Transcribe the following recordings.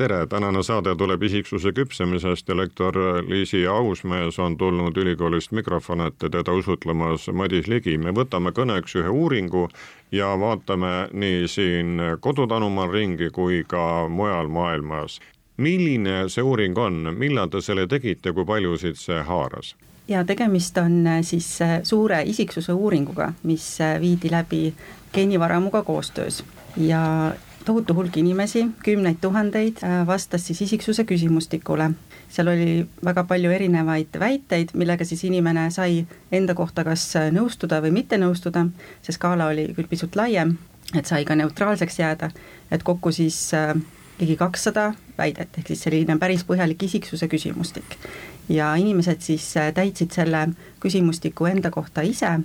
tere, tänane saade tuleb isiksuse küpsemisest ja lektor Liisi Ausmees on tulnud ülikoolist mikrofoni ette teda usutlemas Madis Ligi. me võtame kõneks ühe uuringu ja vaatame nii siin Kodutanumaal ringi kui ka mujal maailmas. milline see uuring on, millal te selle tegite, kui paljusid see haaras? ja tegemist on äh, siis äh, suure isiksuse uuringuga, mis äh, viidi läbi geenivaramuga koostöös ja tohutu hulk inimesi, kümneid tuhandeid, äh, vastas siis isiksuse küsimustikule. seal oli väga palju erinevaid väiteid, millega siis inimene sai enda kohta kas nõustuda või mitte nõustuda, see skaala oli küll pisut laiem, et sai ka neutraalseks jääda, et kokku siis äh, ligi kakssada väidet, ehk siis selline päris põhjalik isiksuse küsimustik. ja inimesed siis äh, täitsid selle küsimustiku enda kohta ise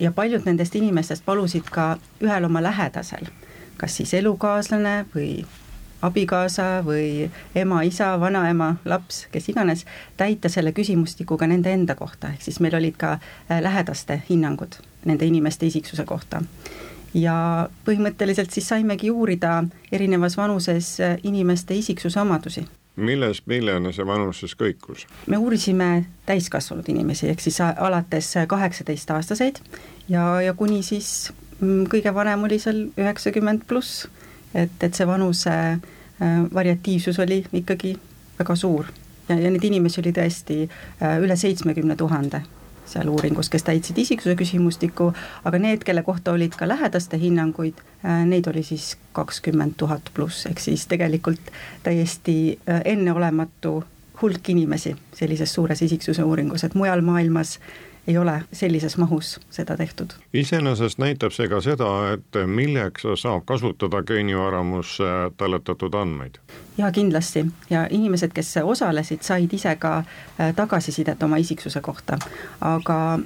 ja paljud nendest inimestest palusid ka ühel oma lähedasel kas siis elukaaslane või abikaasa või ema, isa, vanaema, laps, kes iganes, täita selle küsimustikuga nende enda kohta, ehk siis meil olid ka äh, lähedaste hinnangud nende inimeste isiksuse kohta. ja põhimõtteliselt siis saimegi uurida erinevas vanuses äh, inimeste isiksuse omadusi millest millene see vanus siis kõikus? me uurisime täiskasvanud inimesi, ehk siis alates kaheksateistaastaseid ja, ja kuni siis kõige vanem oli seal üheksakümmend pluss, et, et see vanuse äh, variatiivsus oli ikkagi väga suur. Ja, ja neid inimesi oli tõesti äh, üle seitsmekümne tuhande seal uuringus, kes täitsid isiksuse küsimustikku, aga need, kelle kohta olid ka lähedaste hinnanguid, äh, neid oli siis kakskümmend tuhat pluss, ehk siis tegelikult täiesti enneolematu hulk inimesi sellises suures isiksuse uuringus, et mujal maailmas ei ole sellises mahus seda tehtud. iseenesest näitab see ka seda, et milleks saab kasutada geenivaramusse talletatud andmeid? jaa, kindlasti ja inimesed, kes osalesid, said ise ka äh, tagasisidet oma isiksuse kohta, aga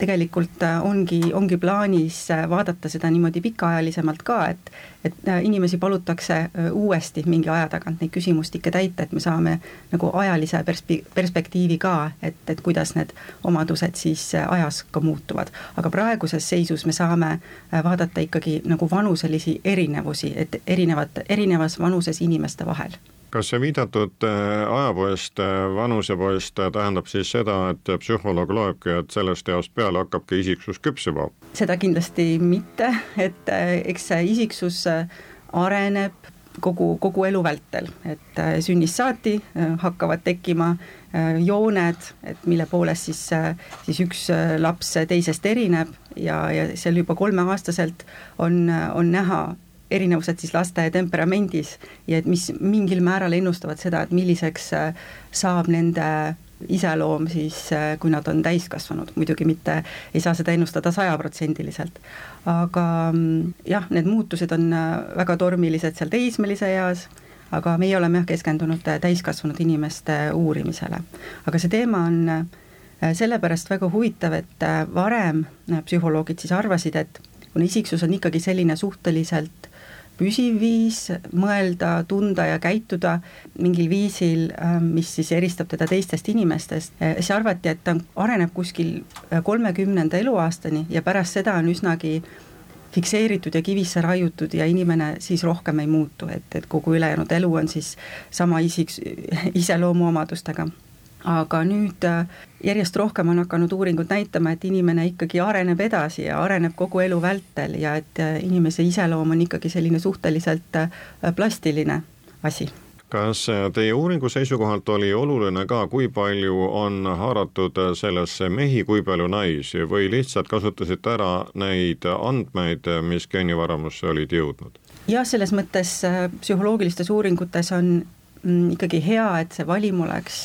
tegelikult äh, ongi, ongi plaanis äh, vaadata seda niimoodi pikaajalisemalt ka, et et äh, inimesi palutakse uuesti mingi aja tagant neid küsimustikke täita, et me saame nagu ajalise perspi-, perspektiivi ka, et, et kuidas need omadused siis ajas ka muutuvad. aga praeguses seisus me saame vaadata ikkagi nagu vanuselisi erinevusi, et erinevat, erinevas vanuses inimeste vahel kas see viidatud äh, ajapoest, äh, vanusepoest äh, tähendab siis seda, et psühholoog loebki, et sellest east peale hakkabki isiksus küpsema? seda kindlasti mitte, et eks see isiksus areneb kogu, kogu elu vältel, et sünnist saati hakkavad tekkima jooned, et mille poolest siis, siis üks laps teisest erineb ja, ja seal juba kolmeaastaselt on, on näha erinevused siis laste temperamendis ja et mis mingil määral ennustavad seda, et milliseks äh, saab nende iseloom siis, äh, kui nad on täiskasvanud, muidugi mitte ei saa seda ennustada sajaprotsendiliselt. aga mm, jah, need muutused on äh, väga tormilised seal teismelise eas, aga meie oleme jah keskendunud täiskasvanud inimeste uurimisele. aga see teema on sellepärast väga huvitav, et varem psühholoogid siis arvasid, et kuna isiksus on ikkagi selline suhteliselt püsiv viis mõelda, tunda ja käituda mingil viisil, ähm, mis siis eristab teda teistest inimestest, äh, siis arvati, et ta areneb kuskil äh, kolmekümnenda eluaastani ja pärast seda on üsnagi fikseeritud ja kivisse raiutud ja inimene siis rohkem ei muutu, et, et kogu ülejäänud elu on siis sama isik, iseloomuomadustega aga nüüd äh, järjest rohkem on hakanud uuringud näitama, et inimene ikkagi areneb edasi ja areneb kogu elu vältel ja et äh, inimese iseloom on ikkagi selline suhteliselt äh, plastiline asi kas teie uuringu seisukohalt oli oluline ka, kui palju on haaratud sellesse mehi, kui palju naisi või lihtsalt kasutasite ära neid andmeid, mis geenivaramusse olid jõudnud? jah, selles mõttes psühholoogilistes uuringutes on mm, ikkagi hea, et see valim oleks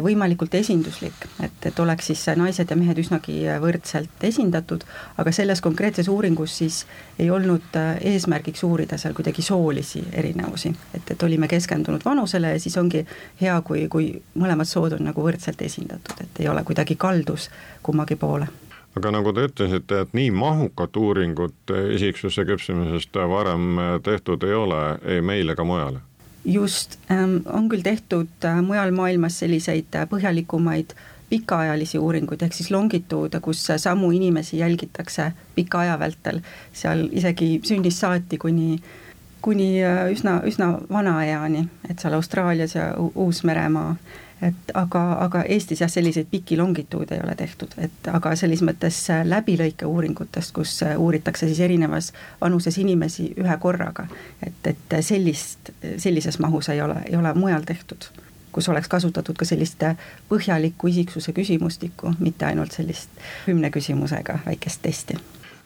võimalikult esinduslik, et, et oleks siis naised ja mehed üsnagi võrdselt esindatud, aga selles konkreetses uuringus siis ei olnud äh, eesmärgiks uurida seal kuidagi soolisi erinevusi. et, et olime keskendunud vanusele ja siis ongi hea, kui, kui mõlemad sood on nagu võrdselt esindatud, et ei ole kuidagi kaldus kummagi poole aga nagu te ütlesite, et nii mahukat uuringut isiksuse küpsemisest varem tehtud ei ole ei meil ega mujal just, ähm, on küll tehtud äh, mujal maailmas selliseid äh, põhjalikumaid pikaajalisi uuringuid, ehk siis longituude, kus äh, samu inimesi jälgitakse pika aja vältel, seal isegi sünnist saati kuni, kuni üsna, üsna vana eani, et seal Austraalias ja Uus-Meremaa et aga, aga Eestis jah, selliseid pikki longituude ei ole tehtud, et aga selles mõttes äh, läbilõike uuringutest, kus äh, uuritakse siis erinevas vanuses inimesi ühe korraga, et, et sellist, sellises mahus ei ole, ei ole mujal tehtud kus oleks kasutatud ka sellist põhjalikku isiksuse küsimustikku, mitte ainult sellist kümne küsimusega väikest testi.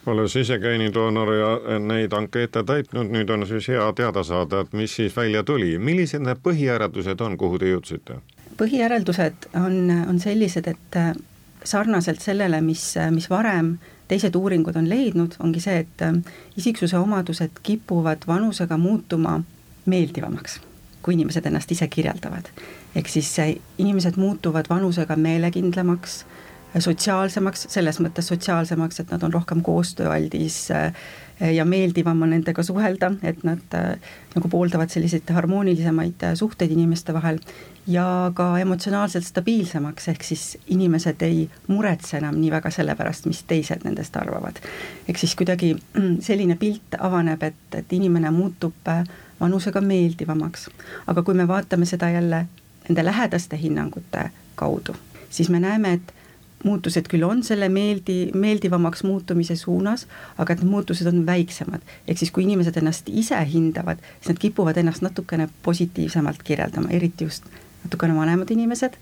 Olles ise geenidoonor ja neid ankeete täitnud, nüüd on siis hea teada saada, et mis siis välja tuli, millised need põhijäreldused on, kuhu te jõudsite? Põhijäreldused on, on sellised, et äh, sarnaselt sellele, mis, äh, mis varem teised uuringud on leidnud, ongi see, et äh, isiksuse omadused kipuvad vanusega muutuma meeldivamaks, kui inimesed ennast ise kirjeldavad. ehk siis inimesed muutuvad vanusega meelekindlamaks, sotsiaalsemaks, selles mõttes sotsiaalsemaks, et nad on rohkem koostööaldis ja meeldivam on nendega suhelda, et nad nagu pooldavad selliseid harmoonilisemaid suhteid inimeste vahel ja ka emotsionaalselt stabiilsemaks, ehk siis inimesed ei muretse enam nii väga selle pärast, mis teised nendest arvavad. ehk siis kuidagi selline pilt avaneb, et, et inimene muutub äh, vanusega meeldivamaks. aga kui me vaatame seda jälle nende lähedaste hinnangute kaudu, siis me näeme, et muutused küll on selle meeldi, meeldivamaks muutumise suunas, aga need muutused on väiksemad. ehk siis, kui inimesed ennast ise hindavad, siis nad kipuvad ennast natukene positiivsemalt kirjeldama, eriti just natukene vanemad inimesed,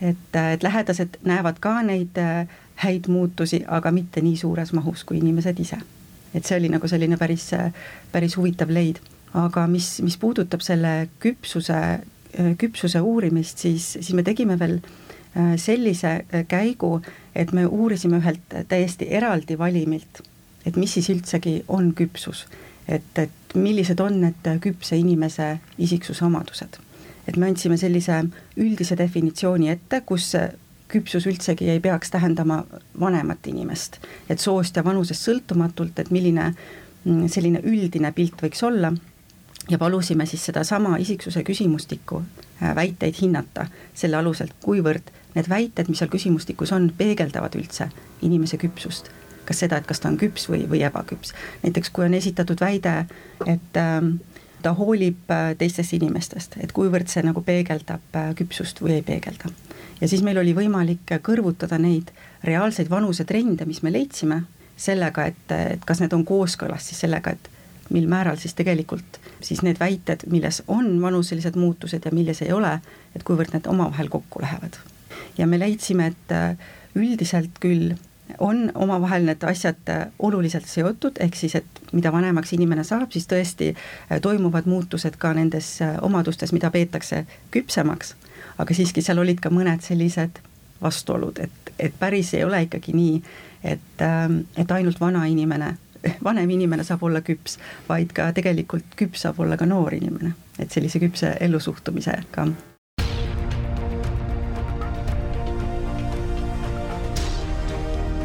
et, et lähedased näevad ka neid äh, häid muutusi, aga mitte nii suures mahus kui inimesed ise. et see oli nagu selline päris, äh, päris huvitav leid. aga mis, mis puudutab selle küpsuse, äh, küpsuse uurimist, siis, siis me tegime veel sellise käigu, et me uurisime ühelt täiesti eraldi valimilt, et mis siis üldsegi on küpsus. et, et millised on need küpse inimese isiksuse omadused et me andsime sellise üldise definitsiooni ette, kus küpsus üldsegi ei peaks tähendama vanemat inimest, et soost ja vanusest sõltumatult, et milline mm, selline üldine pilt võiks olla. Ja palusime siis sedasama isiksuse küsimustikku äh, väiteid hinnata selle aluselt, kuivõrd need väited, mis seal küsimustikus on, peegeldavad üldse inimese küpsust. kas seda, et kas ta on küps või, või ebaküps. näiteks kui on esitatud väide, et äh, ta hoolib äh, teistest inimestest, et kuivõrd see nagu peegeldab äh, küpsust või ei peegelda. ja siis meil oli võimalik kõrvutada neid reaalseid vanusetrende, mis me leidsime, sellega, et, et kas need on kooskõlas siis sellega, et mil määral siis tegelikult siis need väited, milles on vanuselised muutused ja milles ei ole, et kuivõrd need omavahel kokku lähevad. Ja me leidsime, et äh, üldiselt küll on omavahel need asjad äh, oluliselt seotud, ehk siis, et mida vanemaks inimene saab, siis tõesti äh, toimuvad muutused ka nendes omadustes, mida peetakse küpsemaks, aga siiski seal olid ka mõned sellised vastuolud, et, et päris ei ole ikkagi nii, et, ähm, et ainult vana inimene, vanem inimene saab olla küps, vaid ka tegelikult küps saab olla ka noor inimene, et sellise küpse ellusuhtumisega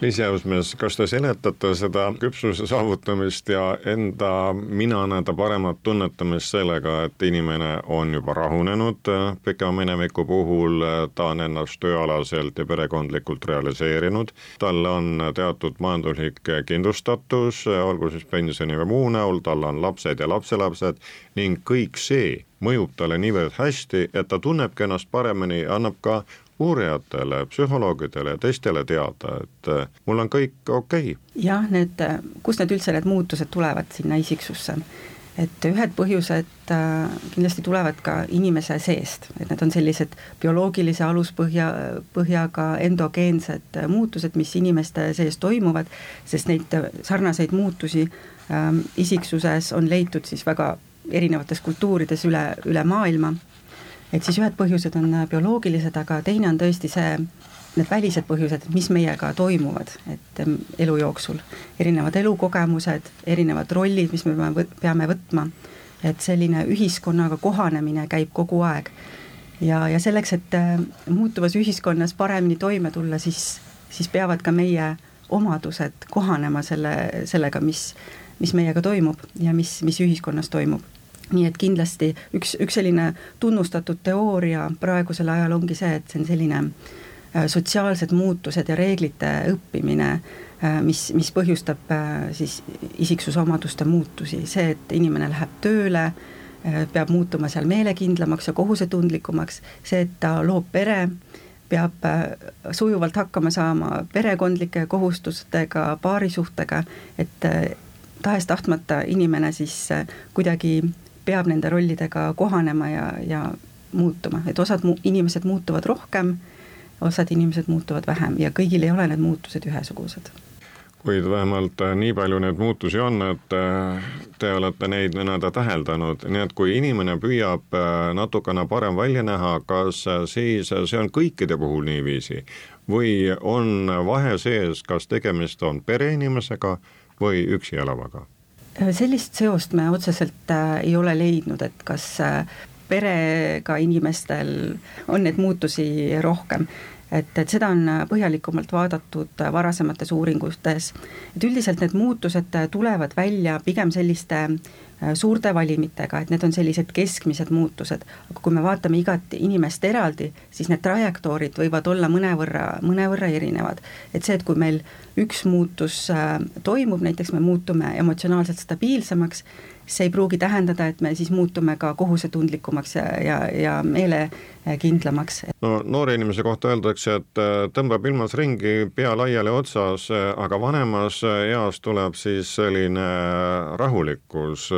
Liisi Ausmees, kas te seletate seda küpsuse saavutamist ja enda mina-näida paremat tunnetamist sellega, et inimene on juba rahunenud pika mineviku puhul, ta on ennast tööalaselt ja perekondlikult realiseerinud, tal on teatud majanduslik kindlustatus, olgu siis pensioni või muu näol, tal on lapsed ja lapselapsed ning kõik see mõjub talle niivõrd hästi, et ta tunnebki ennast paremini, annab ka uurijatele, psühholoogidele ja teistele teada, et äh, mul on kõik okei. Okay.. jah, need, kust need üldse need muutused tulevad sinna isiksusse? et ühed põhjused äh, kindlasti tulevad ka inimese seest, et need on sellised bioloogilise aluspõhja, põhjaga endogeensed muutused, mis inimeste sees toimuvad, sest neid sarnaseid muutusi ähm, isiksuses on leitud siis väga erinevates kultuurides üle, üle maailma, et siis ühed põhjused on bioloogilised, aga teine on tõesti see, need välised põhjused, mis meiega toimuvad, et elu jooksul, erinevad elukogemused, erinevad rollid, mis me peame, peame võtma, et selline ühiskonnaga kohanemine käib kogu aeg. ja, ja selleks, et äh, muutuvas ühiskonnas paremini toime tulla, siis, siis peavad ka meie omadused kohanema selle, sellega, mis, mis meiega toimub ja mis, mis ühiskonnas toimub nii et kindlasti üks, üks selline tunnustatud teooria praegusel ajal ongi see, et see on selline äh, sotsiaalsed muutused ja reeglite õppimine, äh, mis, mis põhjustab äh, siis isiksuse omaduste muutusi, see, et inimene läheb tööle, peab muutuma seal meelekindlamaks ja kohusetundlikumaks, see, et ta loob pere, peab sujuvalt hakkama saama perekondlike kohustustega, paarisuhtega, et tahes-tahtmata inimene siis kuidagi peab nende rollidega kohanema ja, ja muutuma, et osad mu-, inimesed muutuvad rohkem osad inimesed muutuvad vähem ja kõigil ei ole need muutused ühesugused. Kuid vähemalt äh, nii palju neid muutusi on, et äh, te olete neid nii-öelda täheldanud, nii et kui inimene püüab äh, natukene parem välja näha, kas siis see on kõikide puhul niiviisi? Või on vahe sees, kas tegemist on pereinimesega või üksi elavaga? Sellist seost me otseselt ei ole leidnud, et kas perega inimestel on neid muutusi rohkem. Et, et seda on põhjalikumalt vaadatud varasemates uuringutes, et üldiselt need muutused tulevad välja pigem selliste äh, suurte valimitega, et need on sellised keskmised muutused, aga kui me vaatame igat inimest eraldi, siis need trajektoorid võivad olla mõnevõrra, mõnevõrra erinevad. et see, et kui meil üks muutus äh, toimub, näiteks me muutume emotsionaalselt stabiilsemaks, see ei pruugi tähendada, et me siis muutume ka kohusetundlikumaks ja, ja, ja meelekindlamaks. no noore inimese kohta öeldakse, et äh, tõmbab ilmas ringi, pea laiali otsas, äh, aga vanemas eas tuleb siis selline rahulikkus,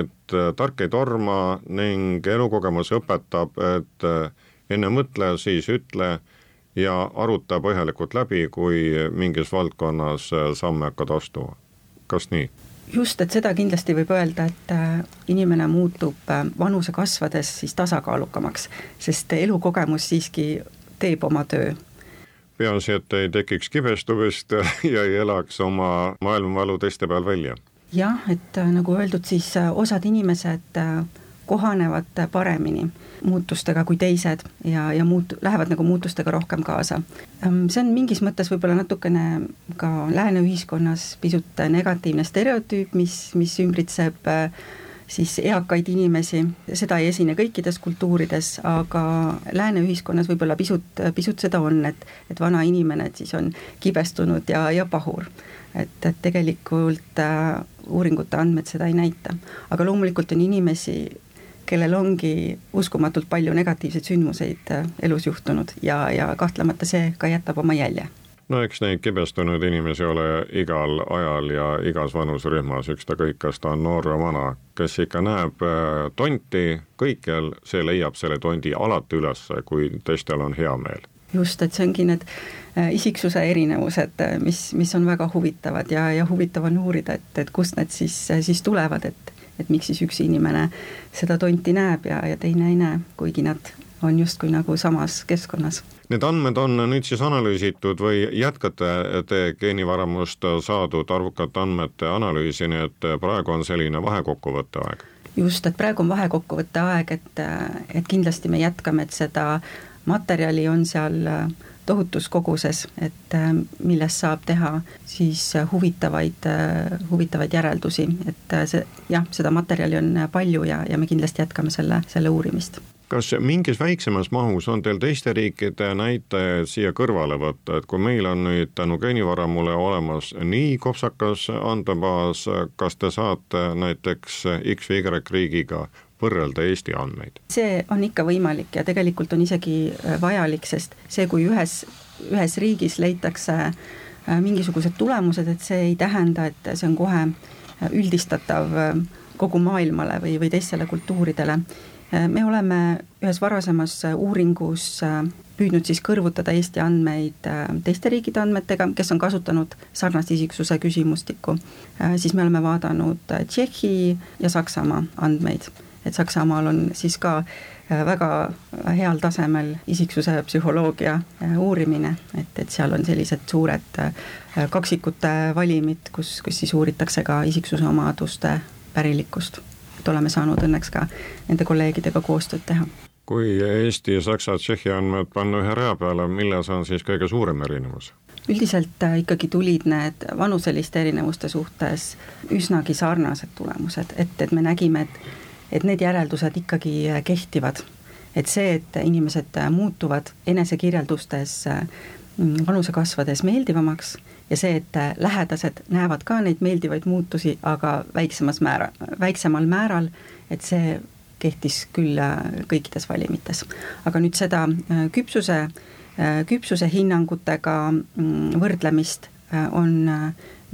et äh, tark ei torma ning elukogemus õpetab, et enne mõtle, siis ütle ja aruta põhjalikult läbi, kui mingis valdkonnas samme hakkad astuma. kas nii? Just, et seda kindlasti võib öelda, et äh, inimene muutub äh, vanuse kasvades siis tasakaalukamaks, sest elukogemus siiski teeb oma töö peaasi, et ei tekiks kibestumist ja ei elaks oma maailmavalu teiste peal välja. jah, et äh, nagu öeldud, siis osad inimesed kohanevad paremini muutustega kui teised ja, ja muut-, lähevad nagu muutustega rohkem kaasa. Ehm, see on mingis mõttes võib-olla natukene ka lääne ühiskonnas pisut negatiivne stereotüüp, mis, mis ümbritseb äh, siis eakaid inimesi, seda ei esine kõikides kultuurides, aga lääne ühiskonnas võib-olla pisut, pisut seda on, et, et vana inimene, et siis on kibestunud ja, ja pahur. et, et tegelikult äh, uuringute andmed seda ei näita. aga loomulikult on inimesi, kellel ongi uskumatult palju negatiivseid sündmuseid äh, elus juhtunud ja, ja kahtlemata see ka jätab oma jälje no eks neid kibestunud inimesi ole igal ajal ja igas vanuserühmas, ükskõik, kas ta on noor või vana, kes ikka näeb äh, tonti kõikjal, see leiab selle tondi alati üles, kui teistel on hea meel. just, et see ongi need äh, isiksuse erinevused, mis, mis on väga huvitavad ja, ja huvitav on uurida, et, et kust need siis, siis tulevad, et et miks siis üks inimene seda tonti näeb ja, ja teine ei näe, kuigi nad on justkui nagu samas keskkonnas. Need andmed on nüüd siis analüüsitud või jätkate te geenivaramust saadud arvukate andmete analüüsi, nii et praegu on selline vahekokkuvõtte aeg? just, et praegu on vahekokkuvõtte aeg, et, et kindlasti me jätkame, et seda materjali on seal äh, tohutus koguses, et äh, millest saab teha siis äh, huvitavaid, äh, huvitavaid järeldusi, et see jah, seda materjali on palju ja, ja me kindlasti jätkame selle, selle uurimist. Kas mingis väiksemas mahus on teil teiste riikide näitajaid siia kõrvale võtta, et kui meil on nüüd tänu geenivaramule olemas nii kopsakas andmebaas, kas te saate näiteks X või Y riigiga võrrelda Eesti andmeid? see on ikka võimalik ja tegelikult on isegi äh, vajalik, sest see, kui ühes, ühes riigis leitakse äh, mingisugused tulemused, et see ei tähenda, et see on kohe äh, üldistatav kogu maailmale või, või teistele kultuuridele. me oleme ühes varasemas uuringus püüdnud siis kõrvutada Eesti andmeid teiste riikide andmetega, kes on kasutanud sarnast isiksuse küsimustikku. siis me oleme vaadanud Tšehhi ja Saksamaa andmeid, et Saksamaal on siis ka väga heal tasemel isiksuse psühholoogia äh, uurimine, et, et seal on sellised suured äh, kaksikute valimid, kus, kus siis uuritakse ka isiksuse omaduste pärilikkust. et oleme saanud õnneks ka nende kolleegidega koostööd teha. kui Eesti, Saksa, Tšehhi andmed panna ühe rea peale, milles on siis kõige suurem erinevus? üldiselt äh, ikkagi tulid need vanuseliste erinevuste suhtes üsnagi sarnased tulemused, et, et me nägime, et et need järeldused ikkagi äh, kehtivad. et see, et inimesed äh, muutuvad enesekirjeldustes äh, mm, vanuse kasvades meeldivamaks ja see, et lähedased näevad ka neid meeldivaid muutusi, aga väiksemas määra, väiksemal määral, et see kehtis küll kõikides valimites. aga nüüd seda küpsuse, küpsuse hinnangutega mm, võrdlemist on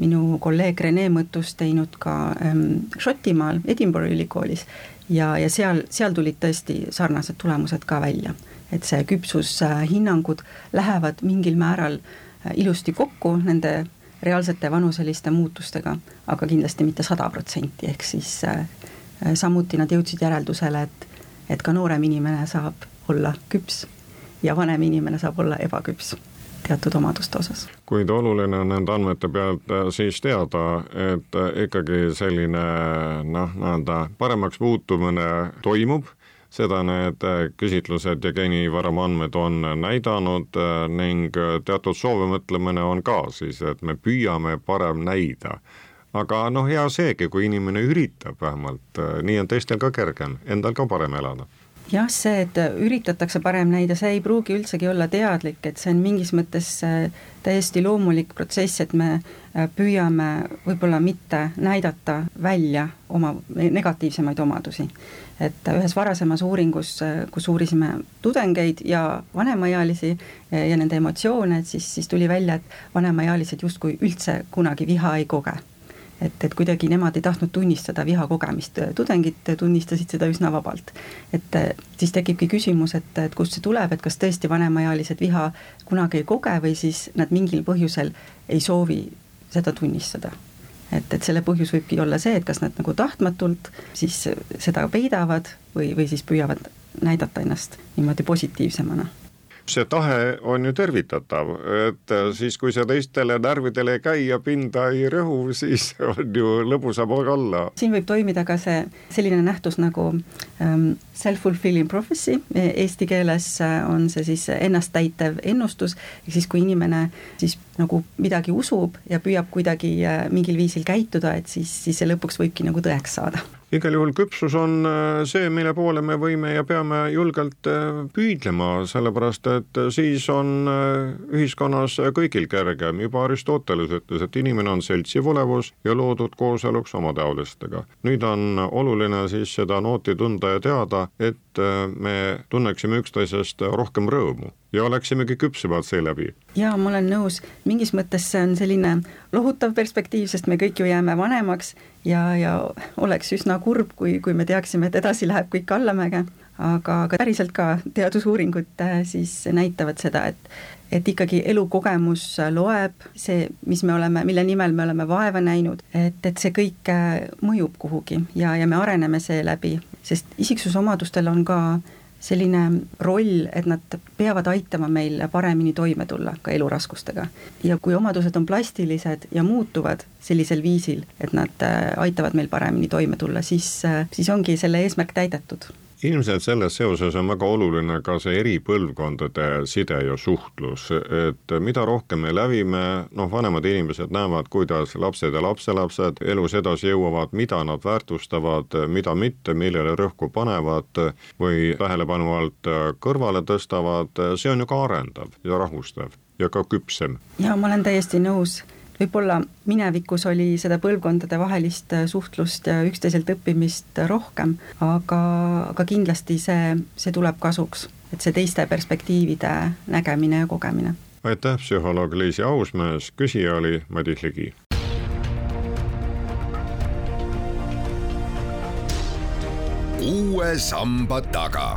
minu kolleeg Rene Mõttus teinud ka ähm, Šotimaal, Edinburgh ülikoolis ja, ja seal, seal tulid tõesti sarnased tulemused ka välja. et see küpsushinnangud lähevad mingil määral äh, ilusti kokku nende reaalsete vanuseliste muutustega, aga kindlasti mitte sada protsenti, ehk siis äh, samuti nad jõudsid järeldusele, et, et ka noorem inimene saab olla küps ja vanem inimene saab olla ebaküps teatud omaduste osas. kuid oluline on nende andmete pealt äh, siis teada, et äh, ikkagi selline noh, nii-öelda paremaks muutumine toimub, seda need äh, küsitlused ja geenivaramu andmed on näidanud ning teatud soovimõtlemine on ka siis, et me püüame parem näida. Aga noh, hea seegi, kui inimene üritab vähemalt, nii on teistel ka kergem, endal ka parem elada jah, see, et üritatakse parem näida, see ei pruugi üldsegi olla teadlik, et see on mingis mõttes äh, täiesti loomulik protsess, et me äh, püüame võib-olla mitte näidata välja oma negatiivsemaid omadusi. et ühes varasemas uuringus, äh, kus uurisime tudengeid ja vanemaealisi ja nende emotsioone, et siis, siis tuli välja, et vanemaealised justkui üldse kunagi viha ei koge et, et kuidagi nemad ei tahtnud tunnistada viha kogemist, tudengid tunnistasid seda üsna vabalt. et siis tekibki küsimus, et, et kust see tuleb, et kas tõesti vanemaealised viha kunagi ei koge või siis nad mingil põhjusel ei soovi seda tunnistada. et, et selle põhjus võibki olla see, et kas nad nagu tahtmatult siis seda peidavad või, või siis püüavad näidata ennast niimoodi positiivsemana see tahe on ju tervitatav, et siis, kui see teistele närvidele ei käi ja pinda ei rõhu, siis on ju lõbusam olla. siin võib toimida ka see selline nähtus nagu um, self-fulfilling prophecy, eesti keeles äh, on see siis ennesttäitev ennustus, ehk siis kui inimene siis nagu midagi usub ja püüab kuidagi äh, mingil viisil käituda, et siis, siis see lõpuks võibki nagu tõeks saada igal juhul küpsus on äh, see, mille poole me võime ja peame julgelt äh, püüdlema, sellepärast et siis on äh, ühiskonnas kõigil kergem. juba Aristoteles ütles, et inimene on seltsiv olevus ja loodud kooseluks omataolistega. nüüd on oluline siis seda nooti tunda ja teada, et me tunneksime üksteisest rohkem rõõmu ja oleksimegi küpsemad seeläbi. jaa, ma olen nõus, mingis mõttes see on selline lohutav perspektiiv, sest me kõik ju jääme vanemaks ja, ja oleks üsna kurb, kui, kui me teaksime, et edasi läheb kõik allamäge, aga, aga päriselt ka teadusuuringud äh, siis näitavad seda, et et ikkagi elukogemus loeb, see, mis me oleme, mille nimel me oleme vaeva näinud, et, et see kõik äh, mõjub kuhugi ja, ja me areneme seeläbi, sest isiksusomadustel on ka selline roll, et nad peavad aitama meil paremini toime tulla ka eluraskustega. ja kui omadused on plastilised ja muutuvad sellisel viisil, et nad äh, aitavad meil paremini toime tulla, siis, äh, siis ongi selle eesmärk täidetud ilmselt selles seoses on väga oluline ka see eri põlvkondade side ja suhtlus, et mida rohkem me lävime, noh, vanemad inimesed näevad, kuidas lapsed ja lapselapsed elus edasi jõuavad, mida nad väärtustavad, mida mitte, millele rõhku panevad või tähelepanu alt kõrvale tõstavad, see on ju ka arendav ja rahustav ja ka küpsem. jaa, ma olen täiesti nõus võib-olla minevikus oli seda põlvkondadevahelist äh, suhtlust ja üksteiselt õppimist rohkem, aga, aga kindlasti see, see tuleb kasuks, et see teiste perspektiivide nägemine ja kogemine. aitäh, psühholoog Liisi Ausmees, küsija oli Madis Ligi uue samba taga.